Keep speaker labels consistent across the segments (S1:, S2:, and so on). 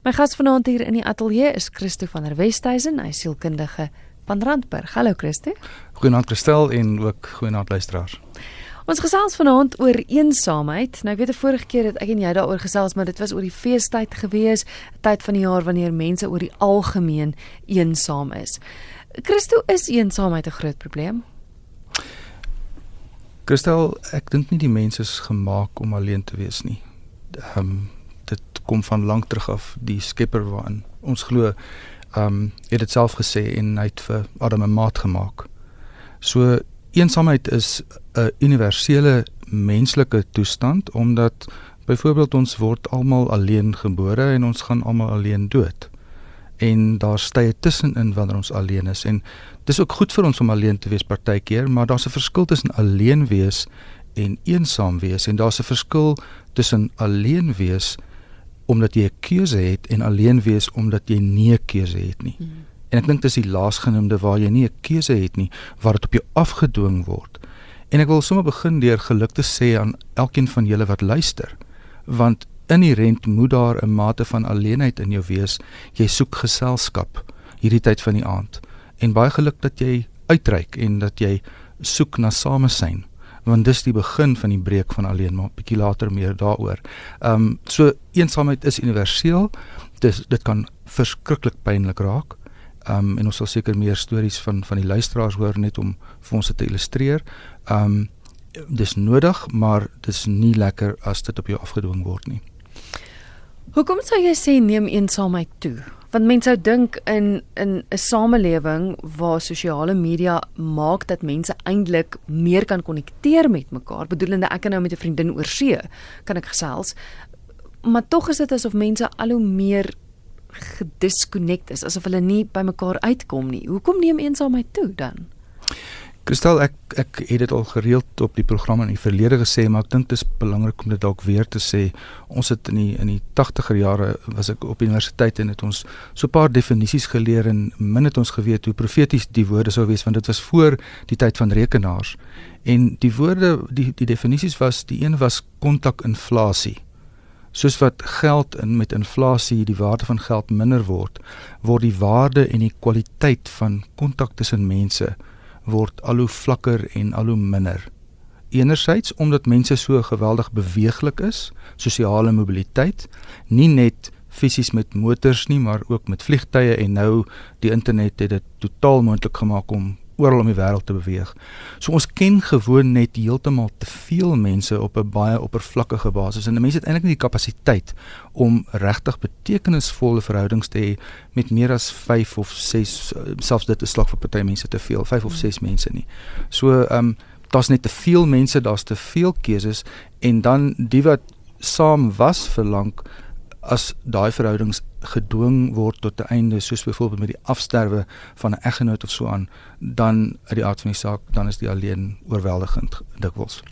S1: My gas vanaand hier in die ateljee is Christo van der Westhuizen, hy sielkundige van Randburg. Hallo Christo.
S2: Goeienaand Christel en ook goeienaand luisteraars.
S1: Ons gesels vanaand oor eensaamheid. Nou ek weet 'n vorige keer het ek en jy daaroor gesels, maar dit was oor die feestyd gewees, 'n tyd van die jaar wanneer mense oor die algemeen eensaam is. Christo, is eensaamheid 'n groot probleem?
S2: Christel, ek dink nie die mens is gemaak om alleen te wees nie. Ehm um, kom van lank terug af die skepper waarin ons glo ehm um, het dit self gesê en hy het vir Adam 'n maat gemaak. So eensaamheid is 'n universele menslike toestand omdat byvoorbeeld ons word almal alleen gebore en ons gaan almal alleen dood. En daar stye tussenin wanneer ons alleen is en dis ook goed vir ons om alleen te wees partykeer, maar daar's 'n verskil tussen alleen wees en eensaam wees en daar's 'n verskil tussen alleen wees omdat jy 'n keuse het en alleen wees omdat jy nie 'n keuse het nie. Hmm. En ek dink dis die laasgenoemde waar jy nie 'n keuse het nie, waar dit op jou afgedwing word. En ek wil sommer begin deur geluk te sê aan elkeen van julle wat luister, want inherent moet daar 'n mate van alleenheid in jou wees. Jy soek geselskap hierdie tyd van die aand. En baie geluk dat jy uitreik en dat jy soek na samesyn want dis die begin van die breek van alleen maar bietjie later meer daaroor. Ehm um, so eensaamheid is universeel. Dis dit kan verskriklik pynlik raak. Ehm um, en ons sal seker meer stories van van die luisteraars hoor net om vir ons te illustreer. Ehm um, dis nodig, maar dis nie lekker as dit op jou afgedwing word nie.
S1: Hoekom sou jy sê neem eensaamheid toe? Want mense sou dink in in 'n samelewing waar sosiale media maak dat mense eintlik meer kan konnekteer met mekaar. Bedoelende ek kan nou met 'n vriendin oor see kan ek gesels. Maar tog is dit asof mense al hoe meer gedisconnect is asof hulle nie by mekaar uitkom nie. Hoekom neem eensaamheid toe dan
S2: Kristal ek ek het dit al gereeld op die program in die verlede gesê maar ek dink dit is belangrik om dit dalk weer te sê. Ons het in die in die 80er jare was ek op universiteit en het ons so 'n paar definisies geleer en min het ons geweet hoe profeties die woorde sou wees want dit was voor die tyd van rekenaars. En die woorde die die definisies was die een was kontakinflasie. Soos wat geld in met inflasie die waarde van geld minder word, word die waarde en die kwaliteit van kontak tussen mense word al hoe vlakker en al hoe minder. Enerzijds omdat mense so geweldig beweeglik is, sosiale mobiliteit, nie net fisies met motors nie, maar ook met vliegtye en nou die internet het dit totaal moontlik gemaak om oral om die wêreld te beweeg. So ons ken gewoon net heeltemal te veel mense op 'n baie oppervlakkige basis en mense het eintlik nie die kapasiteit om regtig betekenisvolle verhoudings te hê met meer as 5 of 6 eh, selfs dit is slag vir party mense te veel, 5 of 6 mense nie. So ehm um, daar's net te veel mense, daar's te veel keuses en dan die wat saam was vir lank as daai verhoudings gedwing word tot 'n einde soos byvoorbeeld met die afsterwe van 'n eggenoot of so aan dan uit die aard van die saak dan is die alleen oorweldigend dikwels.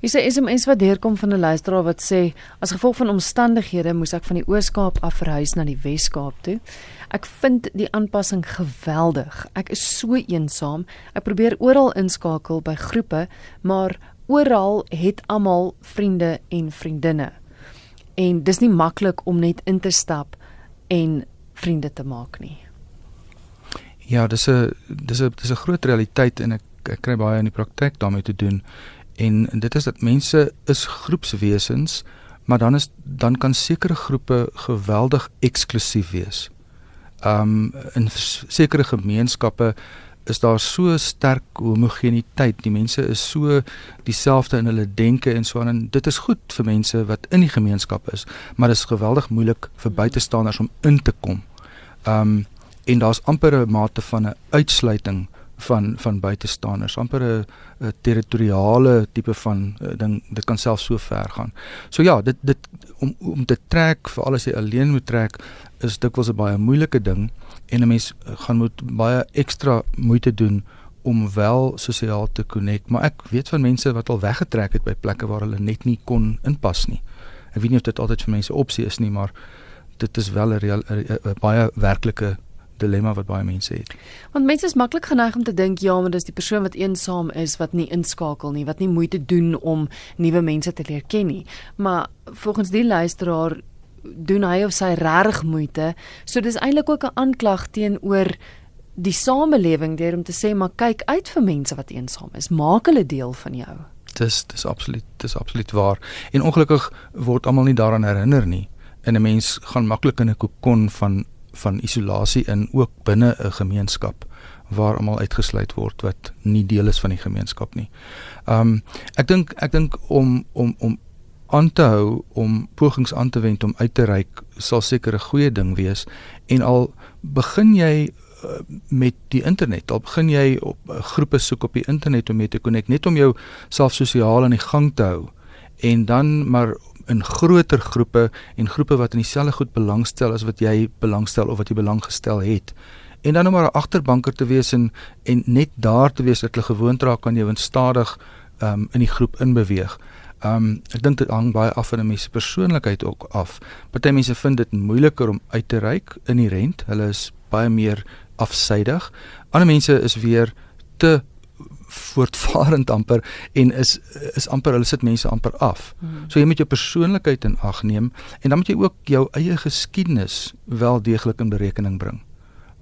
S1: Is 'n SMS wat deurkom van 'n luisteraar wat sê as gevolg van omstandighede moes ek van die Oos-Kaap af verhuis na die Wes-Kaap toe. Ek vind die aanpassing geweldig. Ek is so eensaam. Ek probeer oral inskakel by groepe, maar oral het almal vriende en vriendinne en dis nie maklik om net in te stap en vriende te maak nie.
S2: Ja, dis 'n dis 'n dis 'n groot realiteit en ek ek kry baie in die praktyk daarmee te doen. En dit is dat mense is groepswesens, maar dan is dan kan sekere groepe geweldig eksklusief wees. Um in sekere gemeenskappe is daar so sterk homogeniteit. Die mense is so dieselfde in hulle denke en so aan en dit is goed vir mense wat in die gemeenskap is, maar dit is geweldig moeilik vir buitestanders om in te kom. Um en daar's amper 'n mate van 'n uitsluiting van van buitestanders, amper 'n territoriale tipe van uh, ding. Dit kan self so ver gaan. So ja, dit dit om om te trek vir alles jy alleen moet trek is dikwels 'n baie moeilike ding en 'n mens gaan moet baie ekstra moeite doen om wel sosiaal te connect, maar ek weet van mense wat al weggetrek het by plekke waar hulle net nie kon inpas nie. Ek weet nie of dit altyd vir mense opsie is nie, maar dit is wel 'n baie werklike dilemma wat baie mense het.
S1: Want mense is maklik geneig om te dink ja, maar dis die persoon wat eensaam is wat nie inskakel nie, wat nie moeite doen om nuwe mense te leer ken nie. Maar volgens die luisteraar doen hy of sy regtig moeite. So dis eintlik ook 'n aanklag teenoor die samelewing deur om te sê maar kyk uit vir mense wat eensaam is. Maak hulle deel van jou.
S2: Dis dis absoluut dis absoluut waar. En ongelukkig word almal nie daaraan herinner nie. En 'n mens gaan maklik in 'n kokon van van isolasie in ook binne 'n gemeenskap waar almal uitgesluit word wat nie deel is van die gemeenskap nie. Um ek dink ek dink om om om aan te hou om pogings aan te wend om uit te reik sal seker 'n goeie ding wees. En al begin jy uh, met die internet al begin jy op uh, groepe soek op die internet om mee te connect net om jou self sosiaal aan die gang te hou. En dan maar in groter groepe en groepe wat in dieselfde goed belangstel as wat jy belangstel of wat jy belang gestel het. En dan om maar 'n agterbanker te wees en en net daar te wees dat hulle gewoond raak aan jou en stadig um, in die groep inbeweeg. Um ek dink dit hang baie af van 'n mens se persoonlikheid ook af. Party mense vind dit moeiliker om uit te reik in die rent. Hulle is baie meer afsydig. Ander mense is weer te voortvarend amper en is is amper hulle sit mense amper af. Hmm. So jy moet jou persoonlikheid in ag neem en dan moet jy ook jou eie geskiedenis wel deeglik in berekening bring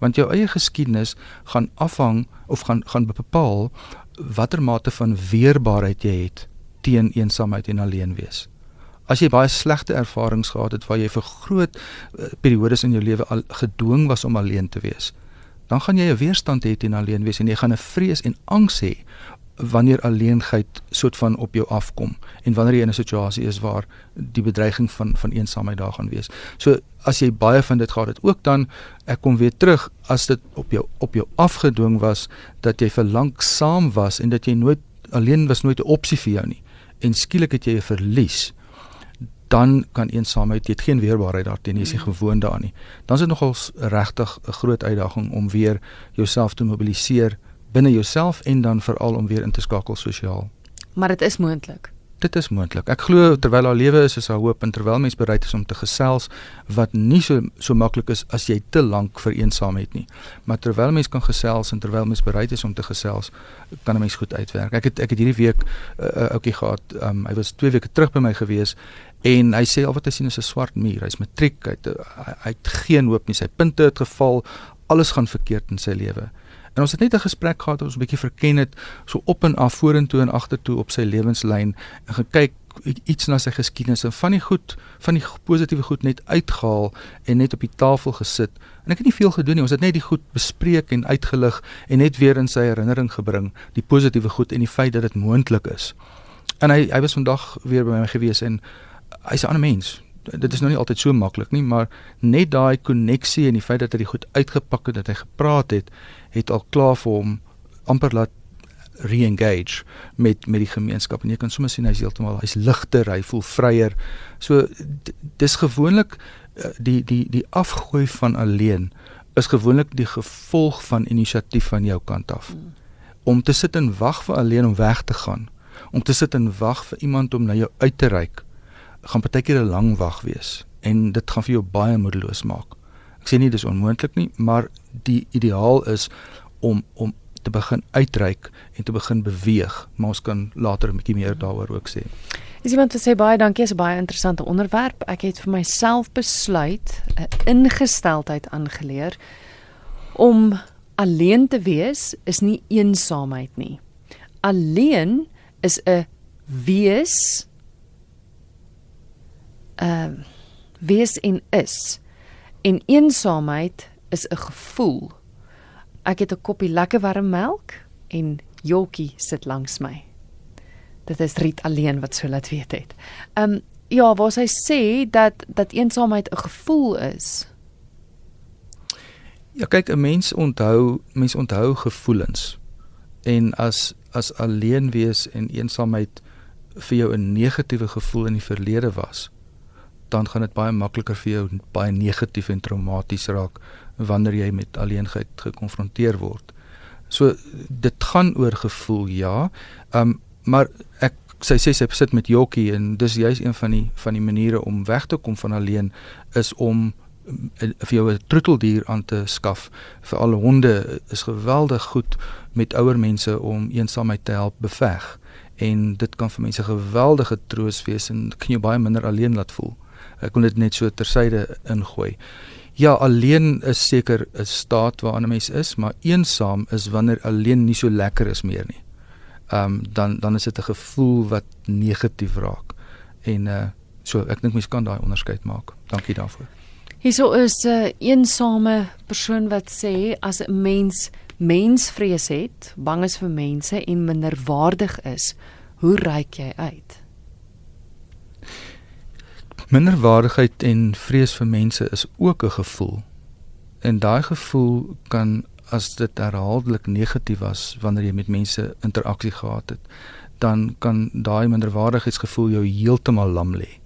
S2: want jou eie geskiedenis gaan afhang of gaan gaan bepaal watter mate van weerbaarheid jy het teen eensaamheid en alleen wees. As jy baie slegte ervarings gehad het waar jy vir groot uh, periodes in jou lewe al gedwing was om alleen te wees, dan gaan jy 'n weerstand hê teen alleen wees en jy gaan 'n vrees en angs hê wanneer alleenheid soort van op jou afkom en wanneer jy in 'n situasie is waar die bedreiging van van eensaamheid daar gaan wees. So as jy baie van dit gehad het, ook dan ek kom weer terug as dit op jou op jou afgedwing was dat jy vir lank saam was en dat jy nooit alleen was nooit 'n opsie vir jou nie en skielik het jy 'n verlies dan kan eensaamheid jy het geen weerbaarheid daarteen jy is nie mm. gewoond daaraan nie. Dan is dit nogals regtig 'n groot uitdaging om weer jouself te mobiliseer binne jouself en dan veral om weer in te skakel sosiaal.
S1: Maar dit is moontlik.
S2: Dit is moontlik. Ek glo terwyl haar lewe is, is haar hoop en terwyl mens bereid is om te gesels wat nie so so maklik is as jy te lank vir eensaam het nie. Maar terwyl mens kan gesels en terwyl mens bereid is om te gesels, kan 'n mens goed uitwerk. Ek het ek het hierdie week 'n uh, ouetjie gehad. Um, hy was 2 weke terug by my gewees en hy sê al wat hy sien is 'n swart muur. Hy's matriek, hy het, hy, hy het geen hoop nie. Sy punte het geval. Alles gaan verkeerd in sy lewe. En ons het net 'n gesprek gehad wat ons 'n bietjie verken het so op en af vorentoe en agtertoe op sy lewenslyn en gekyk iets na sy geskiedenis en van die goed van die positiewe goed net uitgehaal en net op die tafel gesit. En ek het nie veel gedoen nie. Ons het net die goed bespreek en uitgelig en net weer in sy herinnering gebring die positiewe goed en die feit dat dit moontlik is. En hy hy was vandag weer by my gewees en hy's 'n ander mens dit is nou nie altyd so maklik nie, maar net daai koneksie en die feit dat hy goed uitgepak het, dat hy gepraat het, het al klaar vir hom amper laat re-engage met met die gemeenskap en jy kan sommer sien hy's heeltemal hy's ligter, hy voel vryer. So dis gewoonlik eh, die die die afgooi van alleen is gewoonlik die gevolg van inisiatief van jou kant af. Hmm. Om te sit en wag vir alleen om weg te gaan, om te sit en wag vir iemand om na jou uit te reik gaan partykeer 'n lang wag wees en dit gaan vir jou baie moedeloos maak. Ek sê nie dis onmoontlik nie, maar die ideaal is om om te begin uitreik en te begin beweeg, maar ons kan later 'n bietjie meer daaroor ook sê.
S1: Is iemand wat sê baie dankie, is 'n baie interessante onderwerp. Ek het vir myself besluit 'n ingesteldheid aangeleer om alleen te wees is nie eensaamheid nie. Alleen is 'n wees uh wees en is. En eensaamheid is 'n gevoel. Ek het 'n koppie lekker warm melk en Jokkie sit langs my. Dit is Riet alleen wat so laat weet het. Um ja, waar sy sê dat dat eensaamheid 'n gevoel is.
S2: Ja, kyk, 'n mens onthou, mens onthou gevoelens. En as as alleen wees en eensaamheid vir jou 'n negatiewe gevoel in die verlede was, dan gaan dit baie makliker vir jou baie negatief en traumaties raak wanneer jy met alleenheid gekonfronteer word. So dit gaan oor gevoel, ja. Um maar ek sy sê sy sit met Jokkie en dis juist een van die van die maniere om weg te kom van alleen is om eh, vir jou 'n troeteldier aan te skaf. Vir al honde is geweldig goed met ouer mense om eensaamheid te help beveg en dit kan vir mense geweldige troos wees en kan jou baie minder alleen laat voel. Ek wil dit net so tersyde ingooi. Ja, alleen is seker 'n staat waarin 'n mens is, maar eensaam is wanneer alleen nie so lekker is meer nie. Ehm um, dan dan is dit 'n gevoel wat negatief raak. En uh so ek dink mens kan daai onderskeid maak. Dankie daarvoor.
S1: Hierso is 'n uh, eensame persoon wat sê as 'n mens mensvrees het, bang is vir mense en minderwaardig is, hoe reik jy uit?
S2: Minderwaardigheid en vrees vir mense is ook 'n gevoel. En daai gevoel kan as dit herhaaldelik negatief was wanneer jy met mense interaksie gehad het, dan kan daai minderwaardigheidsgevoel jou heeltemal lam lê.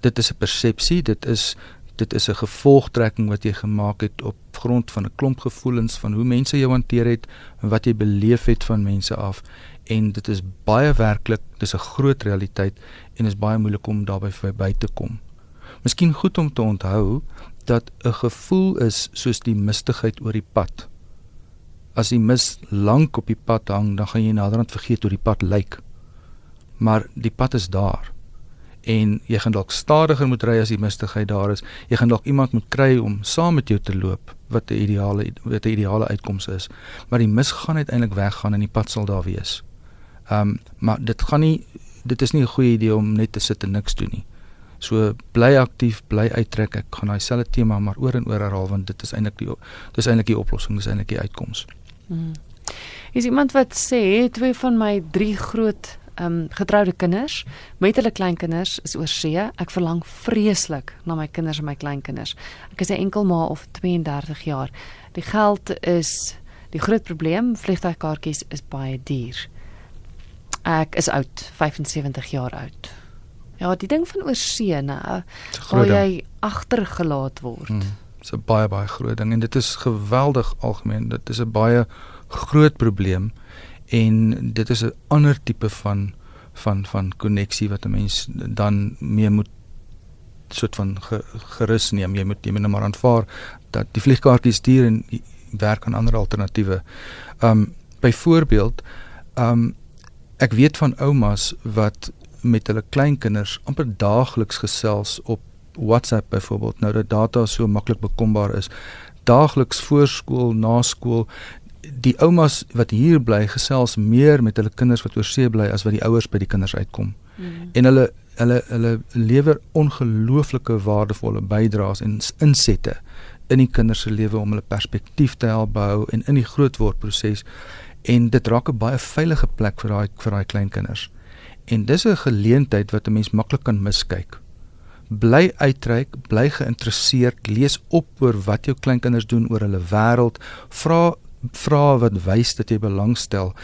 S2: Dit is 'n persepsie, dit is dit is 'n gevolgtrekking wat jy gemaak het op grond van 'n klomp gevoelens van hoe mense jou hanteer het en wat jy beleef het van mense af en dit is baie werklik, dis 'n groot realiteit en is baie moeilik om daarby verby te kom. Miskien goed om te onthou dat 'n gevoel is soos die mistigheid oor die pad. As die mis lank op die pad hang, dan gaan jy naderhand vergeet hoe die pad lyk. Maar die pad is daar. En jy gaan dalk stadiger moet ry as die mistigheid daar is. Jy gaan dalk iemand moet kry om saam met jou te loop wat 'n ideale wat 'n ideale uitkoms is. Maar die mis gaan uiteindelik weggaan en die pad sal daar wees. Ehm um, maar dit gaan nie dit is nie 'n goeie idee om net te sit en niks doen nie. So bly aktief, bly uittrek. Ek gaan daai selfde tema maar oor en oor herhaal want dit is eintlik die dis eintlik die oplossing, dis eintlik die uitkoms.
S1: Hmm. Is iemand wat sê twee van my drie groot um, getroude kinders met hulle kleinkinders is oor see. Ek verlang vreeslik na my kinders en my kleinkinders. Ek is 'n enkel ma of 32 jaar. Die geld is die groot probleem. Vliegtuigkaartjies is baie duur. Ek is oud, 75 jaar oud. Ja, die ding van oorsee, nou, waar jy agtergelaat word. Hmm,
S2: dit is 'n baie baie groot ding en dit is geweldig algemeen. Dit is 'n baie groot probleem en dit is 'n ander tipe van van van koneksie wat 'n mens dan mee moet soort van gerus neem. Jy moet jy moet nou maar aanvaar dat die vliegkaartjies duur en werk aan ander alternatiewe. Um byvoorbeeld, um Ek weet van oumas wat met hulle kleinkinders amper daagliks gesels op WhatsApp byvoorbeeld. Nou dat data so maklik bekombaar is. Daagliks voorskool, na skool die oumas wat hier bly gesels meer met hulle kinders wat oor see bly as wat die ouers by die kinders uitkom. Mm. En hulle hulle hulle lewer ongelooflike waardevolle bydraes en insette in die kinders se lewe om hulle perspektief te help bou en in die grootword proses en dit raak 'n baie veilige plek vir daai vir daai klein kinders. En dis 'n geleentheid wat 'n mens maklik kan miskyk. Bly uitreik, bly geïnteresseerd, lees op oor wat jou kleinkinders doen oor hulle wêreld, vra vra wat wys dat jy belangstel.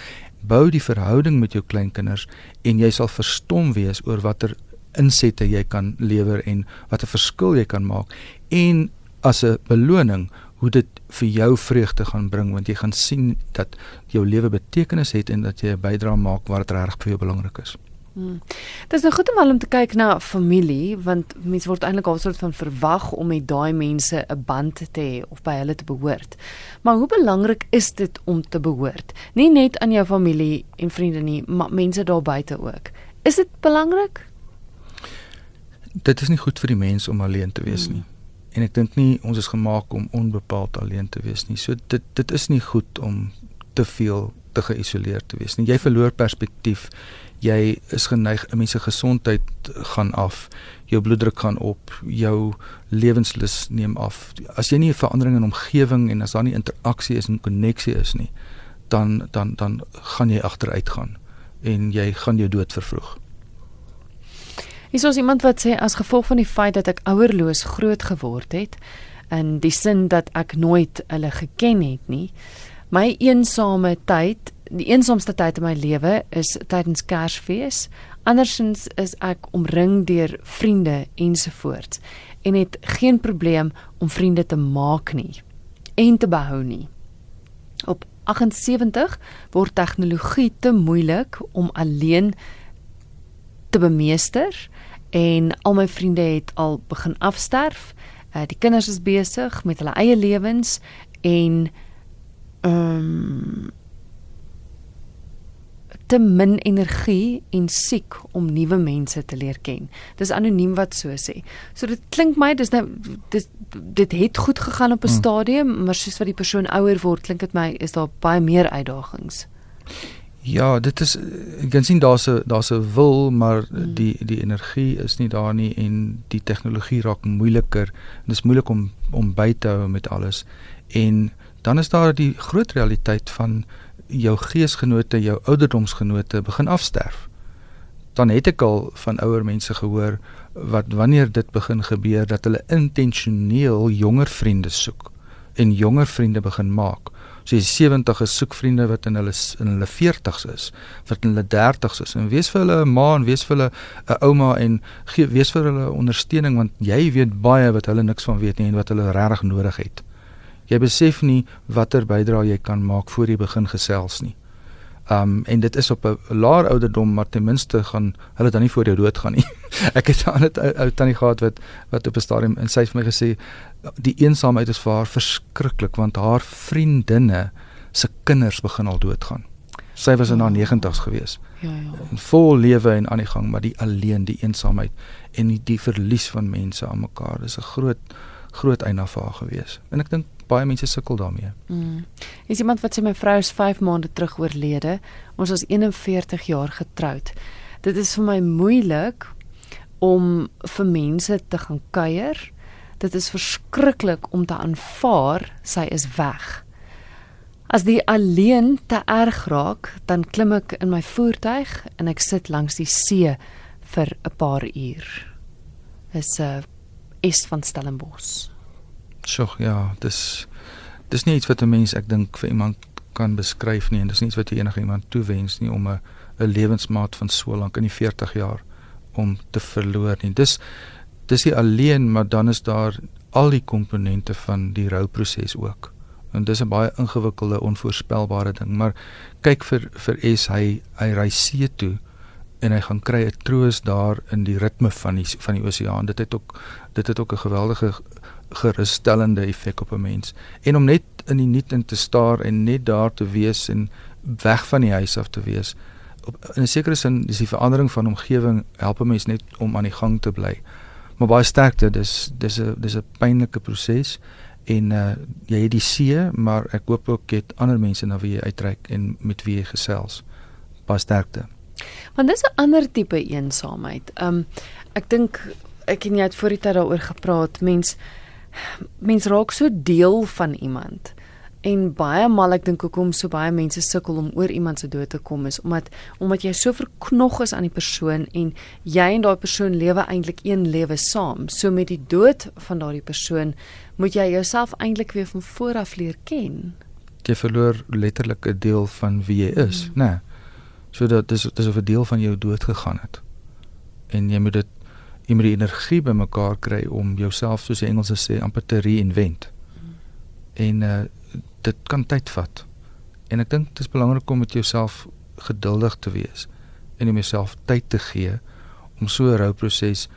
S2: Bou die verhouding met jou kleinkinders en jy sal verstom wees oor watter insette jy kan lewer en watter verskil jy kan maak. En as 'n beloning hoe dit vir jou vreugde gaan bring want jy gaan sien dat jou lewe betekenis het en dat jy 'n bydrae maak wat regtig vir jou belangrik is.
S1: Hmm. Dit is nou goed om wel om te kyk na familie want mense word eintlik al soort van verwag om met daai mense 'n band te hê of by hulle te behoort. Maar hoe belangrik is dit om te behoort? Nie net aan jou familie en vriende nie, maar mense daar buite ook. Is dit belangrik?
S2: Dit is nie goed vir die mens om alleen te wees hmm. nie en ek dink nie ons is gemaak om onbepaald alleen te wees nie. So dit dit is nie goed om te veel te geïsoleerd te wees nie. Jy verloor perspektief. Jy is geneig 'n mens se gesondheid gaan af. Jou bloeddruk gaan op, jou lewenslus neem af. As jy nie 'n verandering in omgewing en as daar nie interaksie is en koneksie is nie, dan dan dan gaan jy agteruit gaan en jy gaan jou dood vervroeg.
S1: Is iemand wat sê as gevolg van die feit dat ek ouerloos groot geword het in die sin dat ek nooit hulle geken het nie. My eensame tyd, die eensaamste tyd in my lewe is tydens Kersfees. Andersins is ek omring deur vriende ensovoorts en het geen probleem om vriende te maak nie en te behou nie. Op 78 word tegnologie te moeilik om alleen te bemeester en al my vriende het al begin afsterf. Uh die kinders is besig met hulle eie lewens en ehm um, te min energie en siek om nuwe mense te leer ken. Dis anoniem wat so sê. So dit klink my dis nou dis dit het goed gegaan op 'n hmm. stadium, maar soos wat die persoon ouer word, klink dit my is daar baie meer uitdagings.
S2: Ja, dit is ek kan sien daar's 'n daar's 'n wil, maar hmm. die die energie is nie daar nie en die tegnologie raak moeiliker. Dit is moeilik om om by te hou met alles. En dan is daar die groot realiteit van jou geesgenote, jou ouderdomsgenote begin afsterf. Dan het ek al van ouer mense gehoor wat wanneer dit begin gebeur dat hulle intentioneel jonger vriende soek en jonger vriende begin maak So jy 70 is soek vriende wat in hulle in hulle 40's is, wat in hulle 30's is en wees vir hulle 'n ma en wees vir hulle 'n ouma en gee wees vir hulle ondersteuning want jy weet baie wat hulle niks van weet nie en wat hulle regtig nodig het. Jy besef nie watter bydrae jy kan maak voor jy begin gesels nie. Um en dit is op 'n laer ouderdom maar ten minste gaan hulle dan nie voor jou dood gaan nie. ek het aan dit ou tannie gehad wat wat op 'n stadium en sy het vir my gesê die eensaamheid is vir haar verskriklik want haar vriendinne se kinders begin al doodgaan. Sy was in haar 90's gewees. Ja ja. In vol lewe en aan die gang, maar die alleen, die eensaamheid en die, die verlies van mense aan mekaar is 'n groot groot eina vir haar gewees. En ek dink baie mense sukkel daarmee.
S1: Mm. Is iemand wat sê my vrou is 5 maande terug oorlede. Ons was 41 jaar getroud. Dit is vir my moeilik om vir mense te gaan kuier. Dit is verskriklik om te aanvaar sy is weg. As die alleen te erg raak, dan klim ek in my voertuig en ek sit langs die see vir 'n paar uur. Is 'n uh, eh, is van Stellenbosch.
S2: Sjoe, ja, dis dis nie iets wat 'n mens ek dink vir iemand kan beskryf nie en dis nie iets wat jy enige iemand toewens nie om 'n 'n lewensmaat van so lank in die 40 jaar om te verloor nie. Dis dis nie alleen, maar dan is daar al die komponente van die rouproses ook. En dis 'n baie ingewikkelde, onvoorspelbare ding, maar kyk vir vir S hy hy ry see toe en hy gaan kry 'n troos daar in die ritme van die van die oseaan. Dit het ook dit het ook 'n geweldige gerusstellende effek op 'n mens. En om net in die niet in te staar en net daar te wees en weg van die huis af te wees. Op in 'n sekere sin is die verandering van omgewing help 'n mens net om aan die gang te bly. Maar baie sterkte, dis dis 'n dis 'n pynlike proses en uh jy het die see, maar ek hoop ook jy het ander mense na wie jy uitreik en met wie jy gesels. Baie sterkte.
S1: Want dis 'n ander tipe eensaamheid. Um ek dink ek en jy het voor die tyd daaroor gepraat. Mens mens raak so deel van iemand. En baie mal ek dink hoekom so baie mense sukkel om oor iemand se dood te kom is omdat omdat jy so verknog is aan die persoon en jy en daai persoon lewe eintlik een lewe saam. So met die dood van daardie persoon moet jy jouself eintlik weer van voor af leer ken.
S2: Jy verloor letterlik 'n deel van wie jy is, mm. né? Nee. So dat dis dis 'n deel van jou dood gegaan het. En jy moet dit jy moet die energie bymekaar kry om jouself soos die Engelse sê amper te reinvent. En uh dit kan tyd vat. En ek dink dit is belangrik om met jouself geduldig te wees en om jouself tyd te gee om so 'n rouproses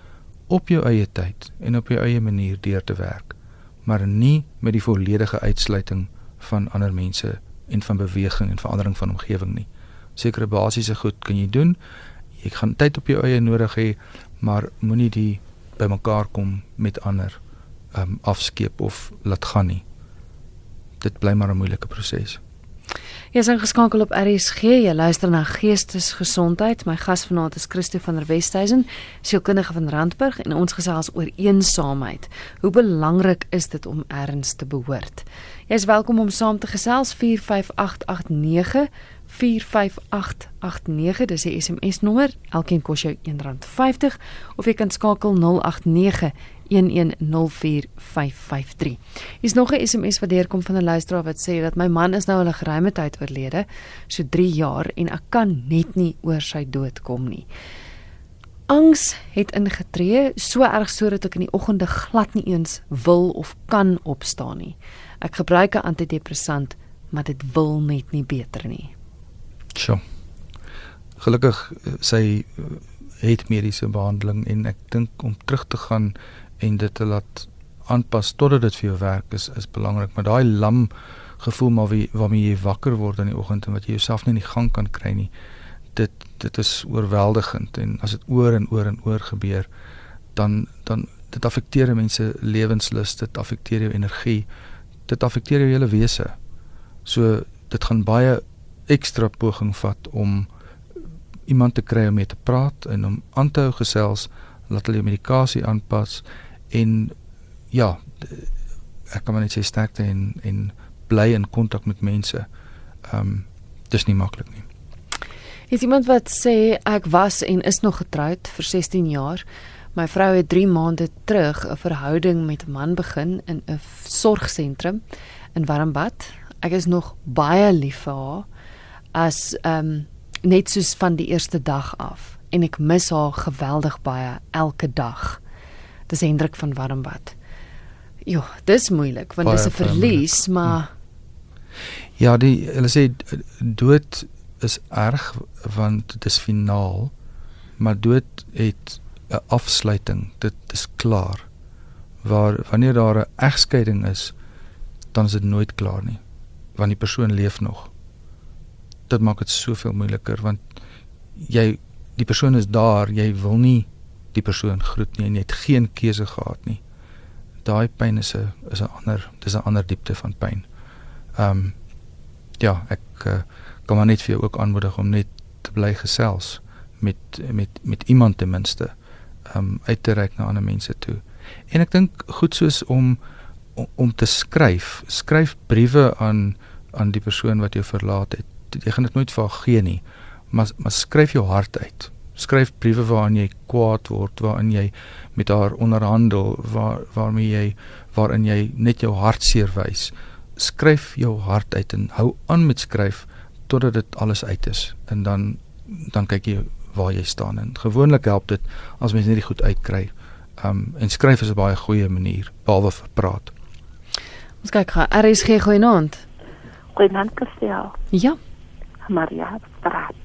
S2: op jou eie tyd en op jou eie manier deur te werk, maar nie met die volledige uitsluiting van ander mense en van beweging en verandering van omgewing nie sekere basiese goed kan jy doen. Jy gaan tyd op jou eie nodig hê, maar moenie die bymekaar kom met ander um, afskeep of laat gaan nie. Dit bly maar 'n moeilike proses.
S1: Jy is ingeskakel op RSG. Jy luister na Geestesgesondheid. My gas vanaand is Christo van der Westhuizen, sielkundige van Randburg en ons gesels oor eensaamheid. Hoe belangrik is dit om erns te behoort? Jy is welkom om saam te gesels 45889 45889 dis die SMS nommer. Elkeen kos jou R1.50 of jy kan skakel 089 1104553. Is nog 'n SMS wat deurkom van 'n luisteraar wat sê dat my man is nou al 'n geruime tyd oorlede, so 3 jaar en ek kan net nie oor sy dood kom nie. Angs het ingetree, so erg sodat ek in die oggende glad nie eens wil of kan opstaan nie. Ek gebruik 'n antidepressant, maar dit wil net nie beter nie.
S2: Sjoe. Gelukkig eh, sy eh, het mediese behandeling en ek dink om terug te gaan en dit te laat aanpas totdat dit vir jou werk is is belangrik, maar daai lam gevoel maar wie waarmee jy wakker word in die oggend en wat jy jouself nie in die gang kan kry nie. dit dit is oorweldigend en as dit oor en oor en oor gebeur dan dan dit affekteer mense lewenslus, dit affekteer jou energie, dit affekteer jou hele wese. So dit gaan baie ekstra poging vat om iemand te kry om mee te praat en om aan te hou gesels, laat hulle medikasie aanpas en ja, ek kan maar net sê sterkte en en bly in kontak met mense. Ehm um, dis nie maklik nie.
S1: Is iemand wat sê ek was en is nog getroud vir 16 jaar. My vrou het 3 maande terug 'n verhouding met 'n man begin in 'n sorgsentrum in Warmbad. Ek is nog baie lief vir haar as ehm um, net soos van die eerste dag af en ek mis haar geweldig baie elke dag. Dis Hendrik van Warmbad. Jo, dis moeilik want dis 'n verlies, maar hmm.
S2: Ja, die hulle sê dood is erg want dit is finaal, maar dood het 'n afsluiting. Dit is klaar. Waar wanneer daar 'n egskeiding is, dan is dit nooit klaar nie, want die persoon leef nog. Dit maak dit soveel moeiliker want jy die persoon is daar, jy wil nie die persoon groet nie en jy het geen keuse gehad nie. Daai pyn is 'n is 'n ander, dis 'n ander diepte van pyn. Ehm um, ja, ek uh, kan maar net vir jou ook aanmoedig om net te bly gesels met met met iemand ten minste um uit te reik na ander mense toe. En ek dink goed soos om om, om te skryf, skryf briewe aan aan die persoon wat jou verlaat het. Jy gaan dit nooit vir haar gee nie, maar maar skryf jou hart uit. Skryf briewe waarin jy kwaad word, waarin jy met haar onderhandel, waar waarmee jy waarin jy net jou hartseer wys skryf jou hart uit en hou aan met skryf totdat dit alles uit is en dan dan kyk jy waar jy staan en gewoonlik help dit as mens net die goed uitkry. Um en skryf is 'n baie goeie manier behalwe vir praat.
S1: Ons kyk gou. Er is geen goeienaand.
S3: Goeienaand Christel.
S1: Ja.
S3: Maria praat.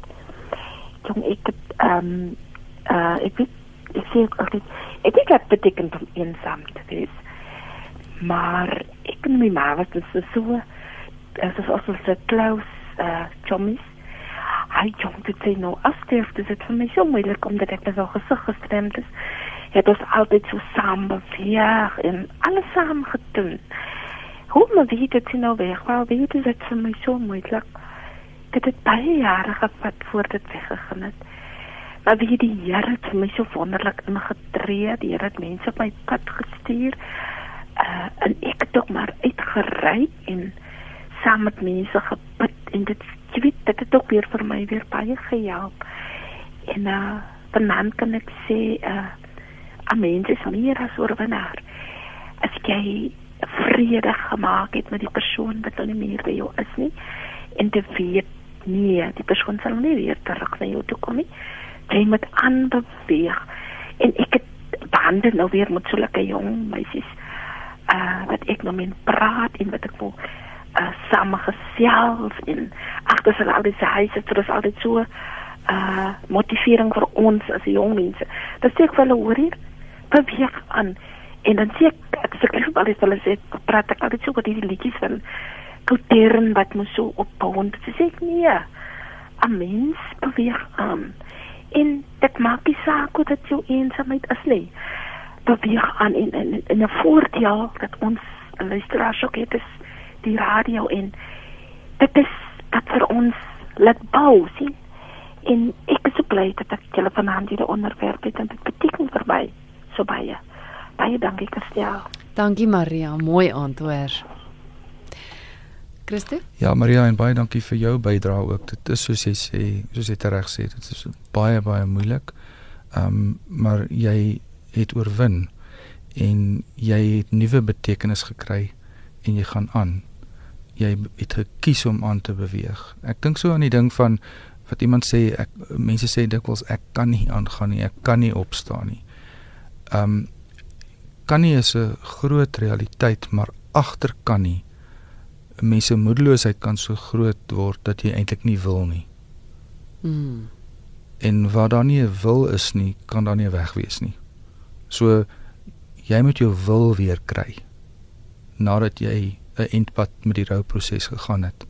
S3: Jong ek um uh ek weet ek sê ek ek ek het beteken om eensaam te wees. Maar ek en my ma was dit so as as as so close uh chummies. Hy jong dit sê nou afsterf dit is vir my so moeilik omdat ek so gesig gestremd is. Het ons altyd so saam beweeg en alles saam gedoen. Hoe maar wie dit nou weg, wel wie dit is vir my so moeilik. Dit het baie jare gevat voor dit weggegaan het. Maar wie die Here het vir my so wonderlik ingetree, die Here het mense op my pad gestuur uh, en ek het ook maar uitgery en saam met mense gebid en dit weet dit het ook weer vir my weer baie gehelp. En uh vanaand kan ek sê uh amen dis meer as oorwinnaar. As jy vrede gemaak het met die persoon wat nou nie meer by jou is nie en te weet nee, die persoon sal nie weer terug na jou toe kom nie. Jy moet aanbeweeg en ek het bande nou weer met sulke jong meisies uh wat ek nou met praat en wat ek wil uh saam gesels en ag dis al die huise vir ons altyd so uh motivering vir ons as jong mense. Dat sê ek hulle hoor hier beweeg aan en dan sê ek ek sê ek al is hulle sê praat ek altyd so oor die liedjies van kouteren wat moet so opbouend. Dis sê ek nee. 'n Mens beweeg aan. En dit maak nie saak hoe dit jou eensaamheid is nie beweeg aan en in 'n voordeel dat ons luisteraars ook het is die radio en dit is dat vir ons laat bou sien en ek is so bly dat ek julle vanaand hierdie onderwerp het en dit beteken vir my so baie baie dankie Christel
S1: dankie Maria mooi antwoord Christel
S2: Ja Maria en baie dankie vir jou bydrae ook dit is soos jy sê soos jy reg sê dit is baie baie moeilik ehm um, maar jy het oorwin en jy het nuwe betekenis gekry en jy gaan aan. Jy het gekies om aan te beweeg. Ek dink so aan die ding van wat iemand sê ek mense sê dikwels ek kan nie aangaan nie, ek kan nie opstaan nie. Um kan nie is 'n groot realiteit, maar agter kan nie. Mense moedeloosheid kan so groot word dat jy eintlik nie wil nie. Mm. En waar daar nie 'n wil is nie, kan daar nie 'n weg wees nie. So jy moet jou wil weer kry nadat jy 'n eindpad met die rouproses gegaan het.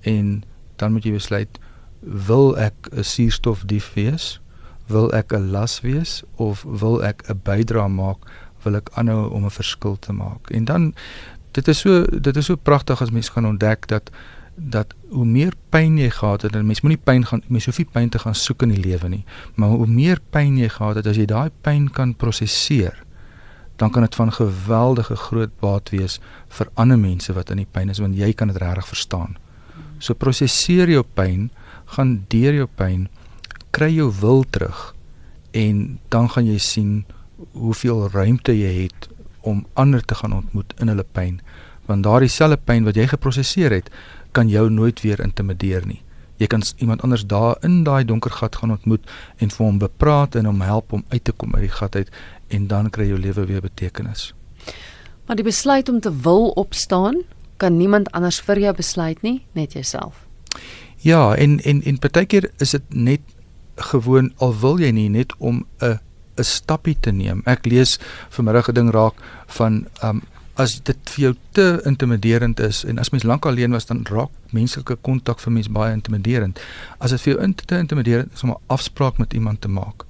S2: En dan moet jy besluit wil ek 'n suurstofdief wees? Wil ek 'n las wees of wil ek 'n bydrae maak? Wil ek aanhou om 'n verskil te maak? En dan dit is so dit is so pragtig as mens gaan ontdek dat dat hoe meer pyn jy gehad het en mens moenie pyn gaan mens hoef nie pyn te gaan soek in die lewe nie maar hoe meer pyn jy gehad het as jy daai pyn kan prosesseer dan kan dit van geweldige groot baat wees vir ander mense wat in die pyn is want jy kan dit regtig verstaan. So prosesseer jou pyn, gaan deur jou pyn, kry jou wil terug en dan gaan jy sien hoeveel ruimte jy het om ander te gaan ontmoet in hulle pyn want daardie selfe pyn wat jy geprosesseer het kan jou nooit weer intimideer nie. Jy kan iemand anders daar in daai donker gat gaan ontmoet en vir hom bepraat en hom help om uit te kom uit die gat uit en dan kry jou lewe weer betekenis.
S1: Maar die besluit om te wil opstaan, kan niemand anders vir jou besluit nie, net jouself.
S2: Ja, en en en partykeer is dit net gewoon al wil jy nie net om 'n 'n stappie te neem. Ek lees vanmiddag 'n ding raak van um as dit vir jou te intimiderend is en as mens lank alleen was dan raak menslike kontak vir mens baie intimiderend. As dit vir jou te intimiderend is om 'n afspraak met iemand te maak,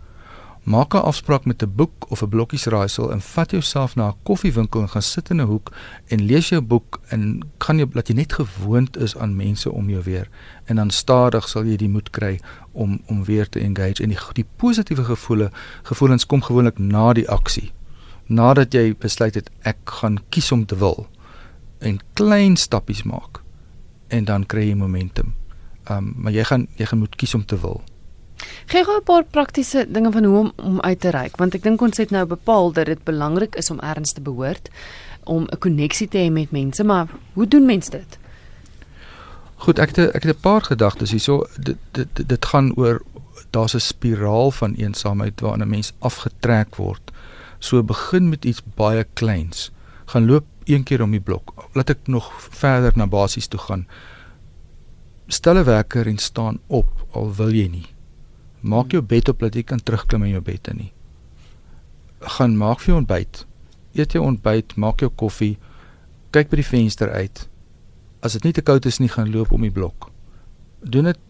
S2: Maak 'n afspraak met 'n boek of 'n blokkiesraaisel en vat jouself na 'n koffiewinkel en gaan sit in 'n hoek en lees jou boek en gaan jy laat jy net gewoond is aan mense om jou weer en dan stadig sal jy die moed kry om om weer te engage en die die positiewe gevoele gevoelens kom gewoonlik na die aksie. Nadat jy besluit het ek gaan kies om te wil en klein stappies maak en dan kry jy momentum. Um maar jy gaan jy gaan moet kies om te wil.
S1: Gee gou 'n paar praktiese dinge van hoe om, om uit te reik want ek dink ons het nou bepaal dat dit belangrik is om erns te behoort om 'n koneksie te hê met mense, maar hoe doen mense dit?
S2: Goed, ek het ek het 'n paar gedagtes hierso. Dit dit dit gaan oor daar's 'n spiraal van eensaamheid waarna 'n mens afgetrek word. So begin met iets baie kleins. Gaan loop een keer om die blok. Laat ek nog verder na basies toe gaan. Stel 'n wekker en staan op al wil jy nie. Maak jou bed op dat jy kan terugklim in jou bed in nie. Gaan maak vir jou ontbyt. Eet jou ontbyt, maak jou koffie. Kyk by die venster uit. As dit nie te koud is nie, gaan loop om die blok. Doen dit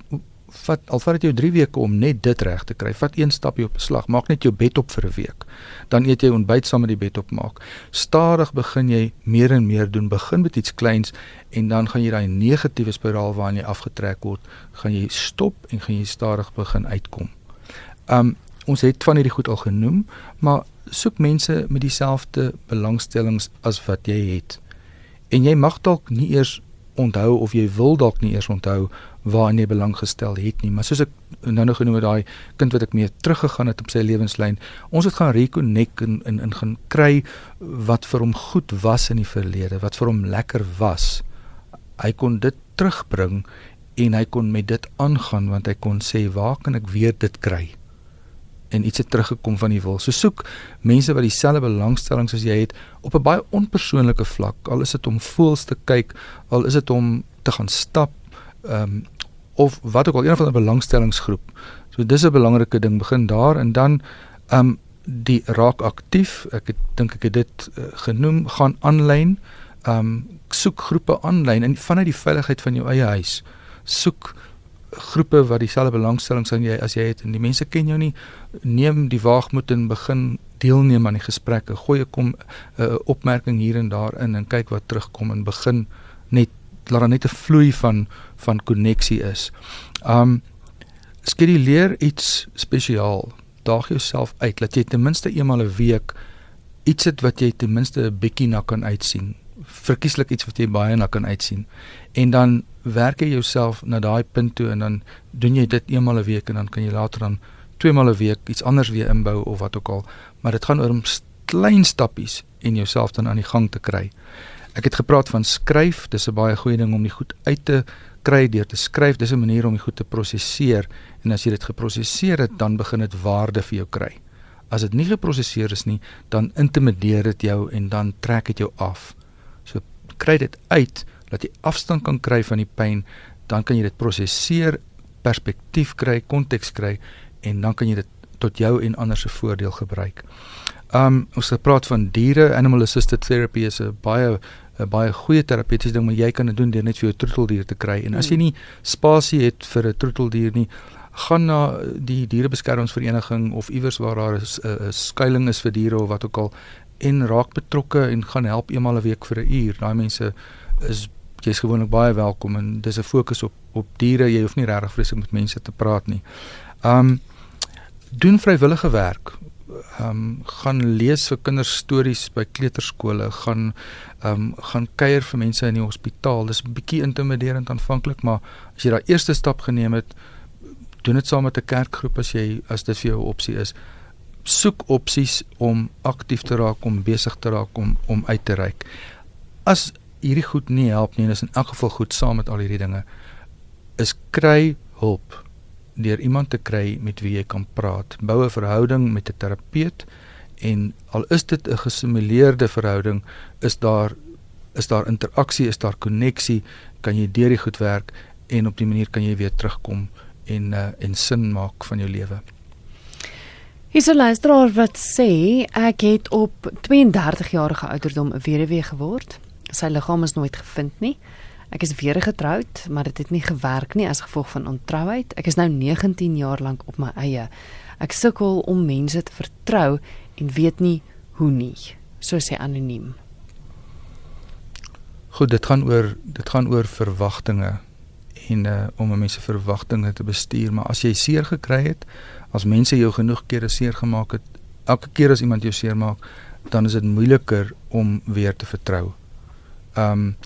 S2: vat al vat dit jou 3 weke om net dit reg te kry. Vat een stapie op 'n slag. Maak net jou bed op vir 'n week. Dan eet jy ontbyt saam met die bed op maak. Stadig begin jy meer en meer doen. Begin met iets kleins en dan gaan jy daai negatiewe spiraal waarin jy afgetrek word, gaan jy stop en gaan jy stadig begin uitkom. Um ons het van hierdie goed al genoem, maar soek mense met dieselfde belangstellings as wat jy het. En jy mag dalk nie eers onthou of jy wil dalk nie eers onthou waaraan jy belang gestel het nie, maar soos ek nou nog genoem het daai kind wat ek mee teruggegaan het op sy lewenslyn, ons het gaan reconnect en in in gaan kry wat vir hom goed was in die verlede, wat vir hom lekker was. Hy kon dit terugbring en hy kon met dit aangaan want hy kon sê waar kan ek weer dit kry? en iets het teruggekom van die wil. So soek mense wat dieselfde belangstellings as jy het op 'n baie onpersoonlike vlak. Al is dit om voels te kyk, al is dit om te gaan stap, ehm um, of wat ook al een van 'n belangstellingsgroep. So dis 'n belangrike ding begin daar en dan um, die raak aktief. Ek het, dink ek het dit uh, genoem gaan aanlyn. Um, soek groepe aanlyn en vanuit die veiligheid van jou eie huis. Soek groepe wat dieselfde belangstellings aan jy as jy het en die mense ken jou nie neem die waagmoed en begin deelneem aan die gesprekke gooi kom 'n uh, opmerking hier en daar in en kyk wat terugkom en begin net laat daar net 'n vloei van van koneksie is. Um skeduleer iets spesiaal. Daag jouself uit dat jy ten minste eenmal 'n week iets het wat jy ten minste 'n bietjie na kan uitsien. Verkieslik iets wat jy baie na kan uitsien. En dan werk jy jouself na daai punt toe en dan doen jy dit eenmal 'n week en dan kan jy later dan tweemal 'n week iets anders weer inbou of wat ook al. Maar dit gaan oor om klein stappies en jouself dan aan die gang te kry. Ek het gepraat van skryf, dis 'n baie goeie ding om die goed uit te kry deur te skryf. Dis 'n manier om die goed te prosesseer en as jy dit geprosesseer het, dan begin dit waarde vir jou kry. As dit nie geprosesseer is nie, dan intimideer dit jou en dan trek dit jou af. So kry dit uit dat jy afstand kan kry van die pyn, dan kan jy dit prosesseer, perspektief kry, konteks kry en dan kan jy dit tot jou en ander se voordeel gebruik. Um ons het gepraat van diere, animal assisted therapy is 'n baie 'n baie goeie terapeutiese ding, maar jy kan dit doen deur net vir jou troeteldier te kry. En as jy nie spasie het vir 'n troeteldier nie, gaan na die dierebeskermingsvereniging of iewers waar daar 'n skuilings is vir diere of wat ook al en raak betrokke en gaan help eenmal 'n week vir 'n uur. Daai mense is jy's gewoonlik baie welkom en dis 'n fokus op op diere. Jy hoef nie regtig vreeslik met mense te praat nie. Um doen vrywillige werk. Um gaan lees vir kinders stories by kleuterskole, gaan um gaan kuier vir mense in die hospitaal. Dis 'n bietjie intimiderend aanvanklik, maar as jy daai eerste stap geneem het, doen dit saam met 'n kerkgroep as jy as dit vir jou 'n opsie is. Soek opsies om aktief te raak, om besig te raak, om om uit te reik. As hierdie goed nie help nie en is in elk geval goed saam met al hierdie dinge is kry hulp deur iemand te kry met wie jy kan praat. Bou 'n verhouding met 'n terapeut en al is dit 'n gesimuleerde verhouding, is daar is daar interaksie, is daar koneksie, kan jy deur die goed werk en op die manier kan jy weer terugkom en uh, en sin maak van jou lewe.
S1: Hier's 'n luisteraar wat sê ek het op 32 jarige ouderdom 'n weduwee geword. Sy liggaam is nooit gevind nie. Ek is weer getroud, maar dit het nie gewerk nie as gevolg van ontrouheid. Ek is nou 19 jaar lank op my eie. Ek sukkel om mense te vertrou en weet nie hoe nie. So sê anoniem.
S2: Goed, dit gaan oor dit gaan oor verwagtinge en uh, om mense verwagtinge te bestuur, maar as jy seer gekry het, as mense jou genoeg kere seer gemaak het, elke keer as iemand jou seer maak, dan is dit moeiliker om weer te vertrou. Um,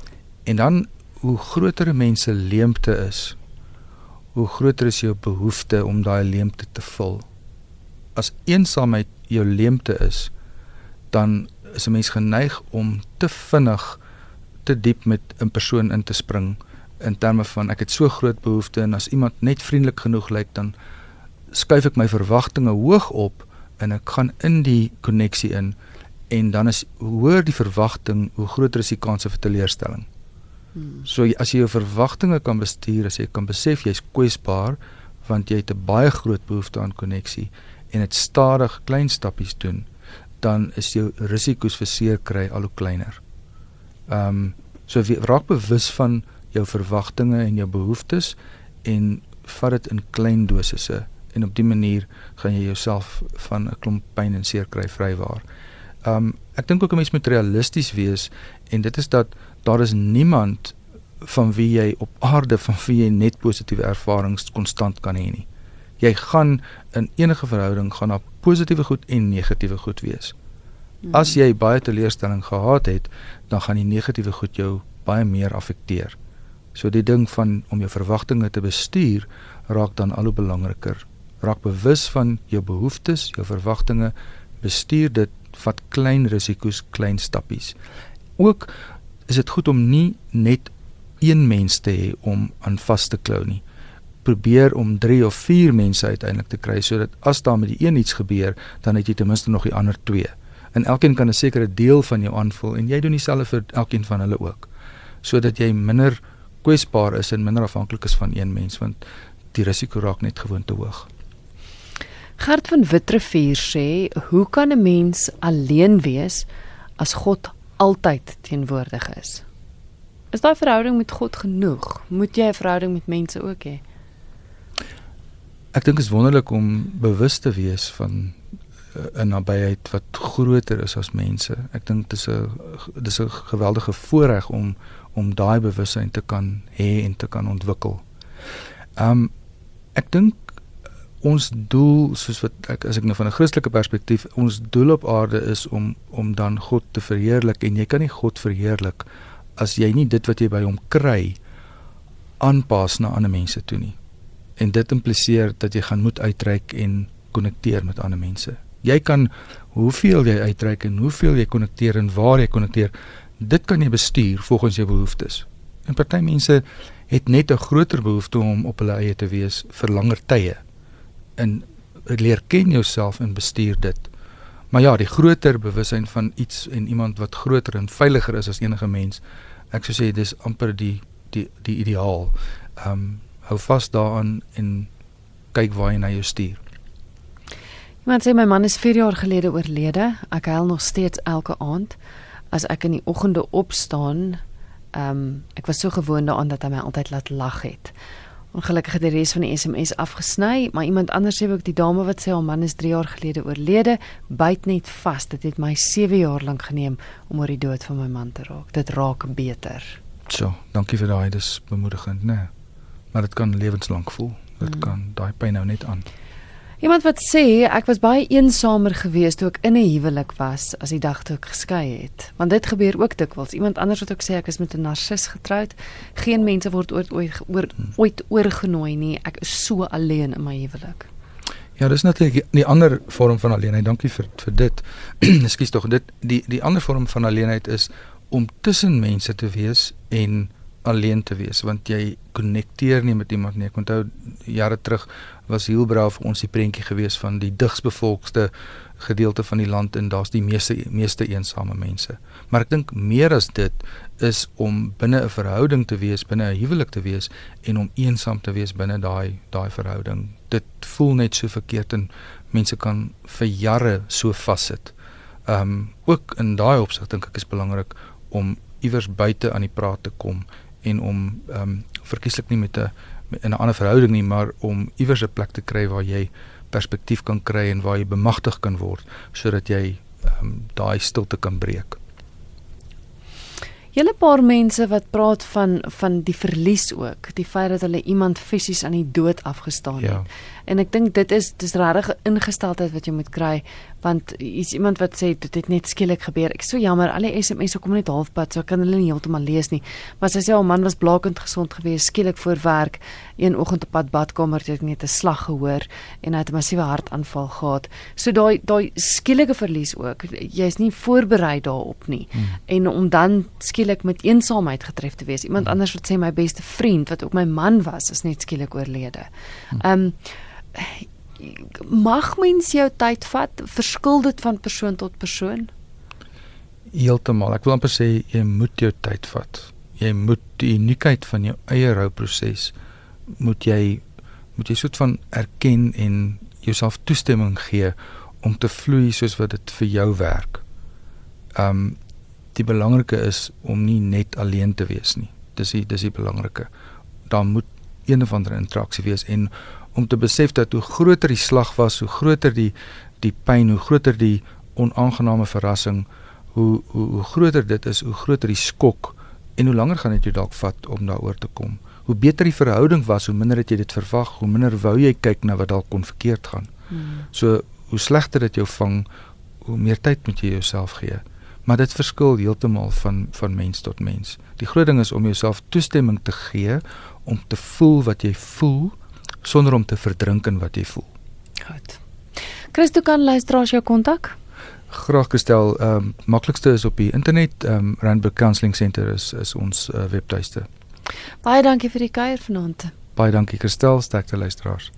S2: en dan hoe groter 'n mens se leemte is, hoe groter is jou behoefte om daai leemte te vul. As eensaamheid jou leemte is, dan is 'n mens geneig om te vinnig te diep met 'n persoon in te spring in terme van ek het so groot behoeftes en as iemand net vriendelik genoeg lyk dan skuif ek my verwagtinge hoog op en ek gaan in die koneksie in en dan is hoe hoër die verwagting hoe groter is die kans vir teleurstelling. Hmm. So as jy jou verwagtinge kan bestuur, as jy kan besef jy's kwesbaar want jy het 'n baie groot behoefte aan koneksie en dit stadig klein stappies doen, dan is jou risiko's vir seer kry al hoe kleiner. Ehm um, so raak bewus van jou verwagtinge en jou behoeftes en vat dit in klein dosisse en op dië manier gaan jy jouself van 'n klomp pyn en seer kry vrywaar. Um, ek dink ook 'n mens moet realisties wees en dit is dat daar is niemand van wie jy op aarde van wie jy net positiewe ervarings konstant kan hê nie. Jy gaan in enige verhouding gaan daar positiewe goed en negatiewe goed wees. Hmm. As jy baie teleurstelling gehad het, dan gaan die negatiewe goed jou baie meer affekteer. So die ding van om jou verwagtinge te bestuur raak dan al hoe belangriker. Raak bewus van jou behoeftes, jou verwagtinge, bestuur dit, vat klein risiko's, klein stappies. Ook is dit goed om nie net een mens te hê om aan vas te klou nie. Probeer om 3 of 4 mense uiteindelik te kry sodat as daar met die een iets gebeur, dan het jy ten minste nog die ander 2. En elkeen kan 'n sekere deel van jou aanvul en jy doen dieselfde vir elkeen van hulle ook. Sodat jy minder kwesbaar is en minder afhanklik is van een mens want die risiko raak net gewoon te hoog.
S1: Gert van Witrifuur sê, "Hoe kan 'n mens alleen wees as God altyd teenwoordig is. Is daai verhouding met God genoeg? Moet jy 'n verhouding met mense ook hê?
S2: Ek dink dit is wonderlik om bewus te wees van eh, 'n nabyheid wat groter is as mense. Ek dink dis 'n dis 'n geweldige voorreg om om daai bewussyn te kan hê en te kan ontwikkel. Um ek dink ons doel soos wat ek as ek nou van 'n Christelike perspektief ons doel op aarde is om om dan God te verheerlik en jy kan nie God verheerlik as jy nie dit wat jy by hom kry aanpas na ander mense toe nie. En dit impliseer dat jy gaan moet uitreik en konnekteer met ander mense. Jy kan hoeveel jy uitreik en hoeveel jy konnekteer en waar jy konnekteer, dit kan jy bestuur volgens jou behoeftes. En party mense het net 'n groter behoefte om op hulle eie te wees vir langer tye in leer ken jouself en bestuur dit. Maar ja, die groter bewussyn van iets en iemand wat groter en veiliger is as enige mens. Ek sou sê dis amper die die die ideaal. Ehm um, hou vas daaraan en kyk waar hy na jou stuur.
S1: Iemand sê my man is 4 jaar gelede oorlede. Ek huil nog steeds elke aand. as ek in die oggende opstaan, ehm um, ek was so gewoond daaraan dat hy my altyd laat lag het. Ongelukkig het die res van die SMS afgesny, maar iemand anders sê ook die dame wat sê haar man is 3 jaar gelede oorlede, byt net vas. Dit het my 7 jaar lank geneem om oor die dood van my man te raak. Dit raak beter.
S2: So, dankie vir daai, dis bemoedigend, né? Nee. Maar dit kan lewenslank voel. Dit mm. kan daai pyn nou net aan.
S1: Iemand wat sê ek was baie eensamer geweest toe ek in 'n huwelik was as die dag toe ek geskei het. Want dit gebeur ook dikwels. Iemand anders wat ook sê ek is met 'n narcis getroud. Geen mense word ooit ooit oor, ooit oorgenooi nie. Ek is so alleen in my huwelik.
S2: Ja, dis natuurlik die ander vorm van alleenheid. Dankie vir vir dit. Ekskuus tog, dit die die ander vorm van alleenheid is om tussen mense te wees en alleen te wees want jy konnekteer nie met iemand nie. Ek onthou jare terug was Hielbrau vir ons die prentjie gewees van die digsbevolkte gedeelte van die land en daar's die meeste meeste eensame mense. Maar ek dink meer as dit is om binne 'n verhouding te wees, binne 'n huwelik te wees en om eensaam te wees binne daai daai verhouding. Dit voel net so verkeerd en mense kan vir jare so vassit. Ehm um, ook in daai opsig dink ek is belangrik om iewers buite aan die praat te kom en om ehm um, verkieslik nie met 'n in 'n ander verhouding nie, maar om iewers 'n plek te kry waar jy perspektief kan kry en waar jy bemagtig kan word sodat jy um, daai stilte kan breek.
S1: Julle paar mense wat praat van van die verlies ook, die feit dat hulle iemand fisies aan die dood afgestaan het. En ek dink dit is dis regtig 'n ingesteldheid wat jy moet kry want is iemand wat sê dit het net skielik gebeur. Ek so jammer, al die SMS'e kom net halfpad, so kan hulle nie heeltemal lees nie. Maar sy sê haar man was blakend gesond geweest, skielik voor werk, een oggend op pad badkamer het net 'n slag gehoor en hy het 'n massiewe hartaanval gehad. So daai daai skielike verlies ook. Jy's nie voorberei daarop nie. Hmm. En om dan skielik met eensaamheid getref te wees. Iemand hmm. anders wat sê my beste vriend wat ook my man was, is net skielik oorlede. Hmm. Ehm um, mag mens jou tyd vat? Verskil dit van persoon tot persoon?
S2: Heeltemal. Ek wil amper sê jy moet jou tyd vat. Jy moet die uniekheid van jou eie rouproses moet jy moet jy soort van erken en jouself toestemming gee om te vloei soos wat dit vir jou werk. Um die belangrike is om nie net alleen te wees nie. Dis die dis die belangrike. Daar moet een of ander interaksie wees en om te besef dat hoe groter die slag was, hoe groter die die pyn, hoe groter die onaangename verrassing, hoe hoe hoe groter dit is, hoe groter die skok en hoe langer gaan dit jou dalk vat om daaroor te kom. Hoe beter die verhouding was, hoe minder het jy dit verwag, hoe minder wou jy kyk na wat dalk kon verkeerd gaan. Hmm. So hoe slegter dit jou vang, hoe meer tyd moet jy jouself gee. Maar dit verskil heeltemal van van mens tot mens. Die groot ding is om jouself toestemming te gee om te voel wat jy voel sonder om te verdrink in wat jy voel.
S1: Goed. Christo kan luisteraars jou kontak?
S2: Graag gestel. Ehm um, maklikste is op die internet. Ehm um, Randburg Counselling Center is is ons uh, webtuiste.
S1: Baie dankie vir die kuier vanaand.
S2: Baie dankie Christel, sterkte luisteraars.